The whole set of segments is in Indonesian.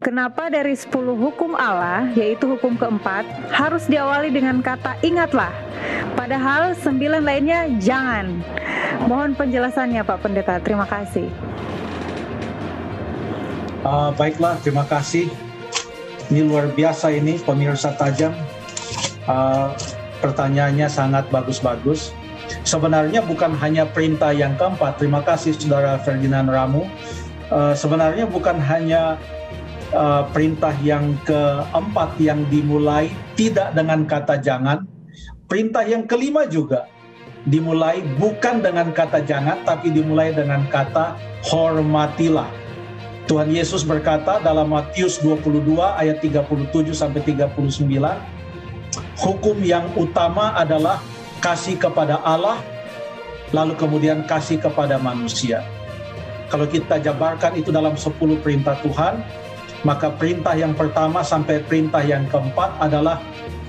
Kenapa dari 10 hukum Allah, yaitu hukum keempat, harus diawali dengan kata ingatlah, padahal sembilan lainnya jangan. Mohon penjelasannya Pak Pendeta, terima kasih. Uh, baiklah, terima kasih. Ini luar biasa ini, pemirsa tajam. Uh, pertanyaannya sangat bagus-bagus. Sebenarnya bukan hanya perintah yang keempat, terima kasih Saudara Ferdinand Ramu. Uh, sebenarnya bukan hanya uh, perintah yang keempat yang dimulai tidak dengan kata jangan. Perintah yang kelima juga dimulai bukan dengan kata jangan tapi dimulai dengan kata hormatilah. Tuhan Yesus berkata dalam Matius 22 ayat 37 sampai 39, hukum yang utama adalah kasih kepada Allah lalu kemudian kasih kepada manusia. Kalau kita jabarkan itu dalam 10 perintah Tuhan, maka perintah yang pertama sampai perintah yang keempat adalah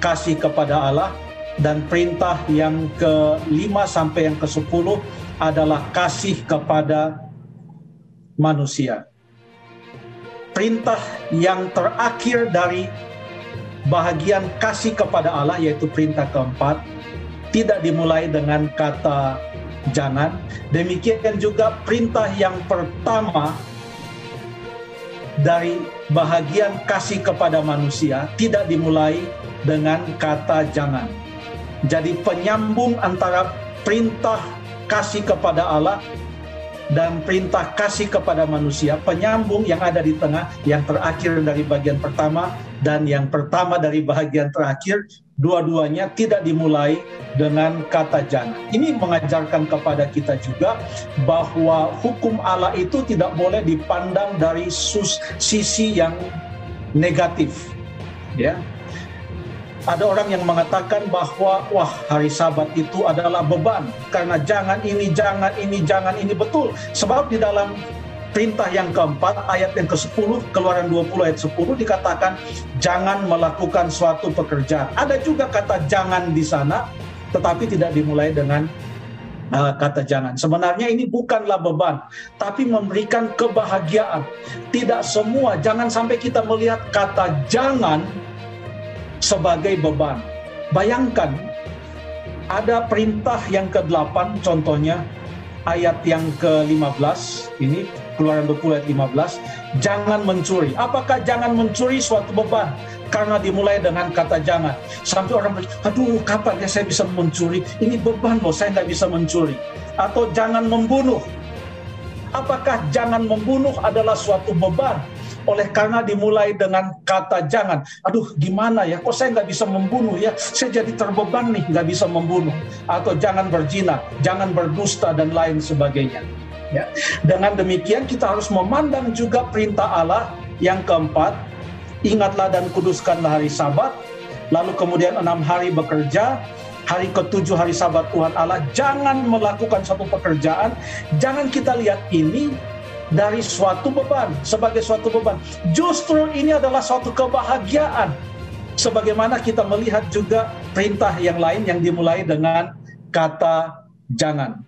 kasih kepada Allah dan perintah yang kelima sampai yang ke sepuluh adalah kasih kepada manusia. Perintah yang terakhir dari bahagian kasih kepada Allah yaitu perintah keempat tidak dimulai dengan kata jangan. Demikian juga perintah yang pertama dari bahagian kasih kepada manusia tidak dimulai dengan kata jangan. Jadi penyambung antara perintah kasih kepada Allah dan perintah kasih kepada manusia, penyambung yang ada di tengah, yang terakhir dari bagian pertama dan yang pertama dari bagian terakhir, dua-duanya tidak dimulai dengan kata jangan. Ini mengajarkan kepada kita juga bahwa hukum Allah itu tidak boleh dipandang dari sisi yang negatif. Ya, ada orang yang mengatakan bahwa wah hari Sabat itu adalah beban karena jangan ini, jangan ini, jangan ini betul. Sebab di dalam perintah yang keempat ayat yang ke-10 Keluaran 20 ayat 10 dikatakan jangan melakukan suatu pekerjaan. Ada juga kata jangan di sana tetapi tidak dimulai dengan uh, kata jangan. Sebenarnya ini bukanlah beban, tapi memberikan kebahagiaan. Tidak semua, jangan sampai kita melihat kata jangan sebagai beban. Bayangkan ada perintah yang ke-8 contohnya ayat yang ke-15 ini Keluaran 20 ayat 15 jangan mencuri. Apakah jangan mencuri suatu beban? Karena dimulai dengan kata jangan. Sampai orang aduh kapan ya saya bisa mencuri? Ini beban loh, saya nggak bisa mencuri. Atau jangan membunuh. Apakah jangan membunuh adalah suatu beban? Oleh karena dimulai dengan kata jangan. Aduh gimana ya, kok saya nggak bisa membunuh ya, saya jadi terbeban nih nggak bisa membunuh. Atau jangan berzina, jangan berdusta dan lain sebagainya. Ya. Dengan demikian kita harus memandang juga perintah Allah yang keempat, ingatlah dan kuduskanlah hari sabat, lalu kemudian enam hari bekerja, hari ketujuh hari sabat Tuhan Allah, jangan melakukan satu pekerjaan, jangan kita lihat ini dari suatu beban sebagai suatu beban. Justru ini adalah suatu kebahagiaan. Sebagaimana kita melihat juga perintah yang lain yang dimulai dengan kata jangan.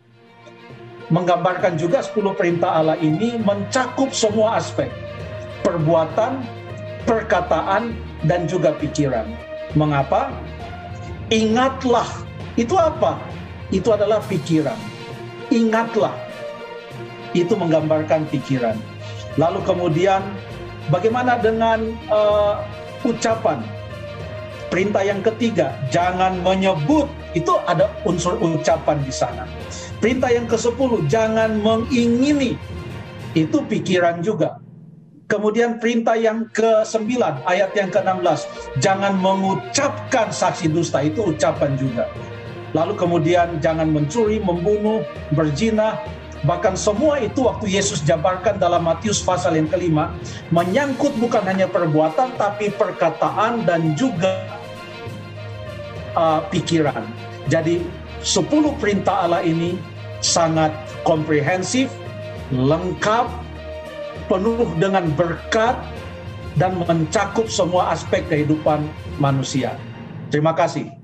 Menggambarkan juga 10 perintah Allah ini mencakup semua aspek. Perbuatan, perkataan, dan juga pikiran. Mengapa? Ingatlah. Itu apa? Itu adalah pikiran. Ingatlah itu menggambarkan pikiran. Lalu kemudian bagaimana dengan uh, ucapan? Perintah yang ketiga, jangan menyebut. Itu ada unsur ucapan di sana. Perintah yang ke-10, jangan mengingini. Itu pikiran juga. Kemudian perintah yang ke-9, ayat yang ke-16, jangan mengucapkan saksi dusta, itu ucapan juga. Lalu kemudian jangan mencuri, membunuh, berzina, Bahkan semua itu waktu Yesus jabarkan dalam Matius pasal yang kelima, menyangkut bukan hanya perbuatan, tapi perkataan dan juga uh, pikiran. Jadi sepuluh perintah Allah ini sangat komprehensif, lengkap, penuh dengan berkat, dan mencakup semua aspek kehidupan manusia. Terima kasih.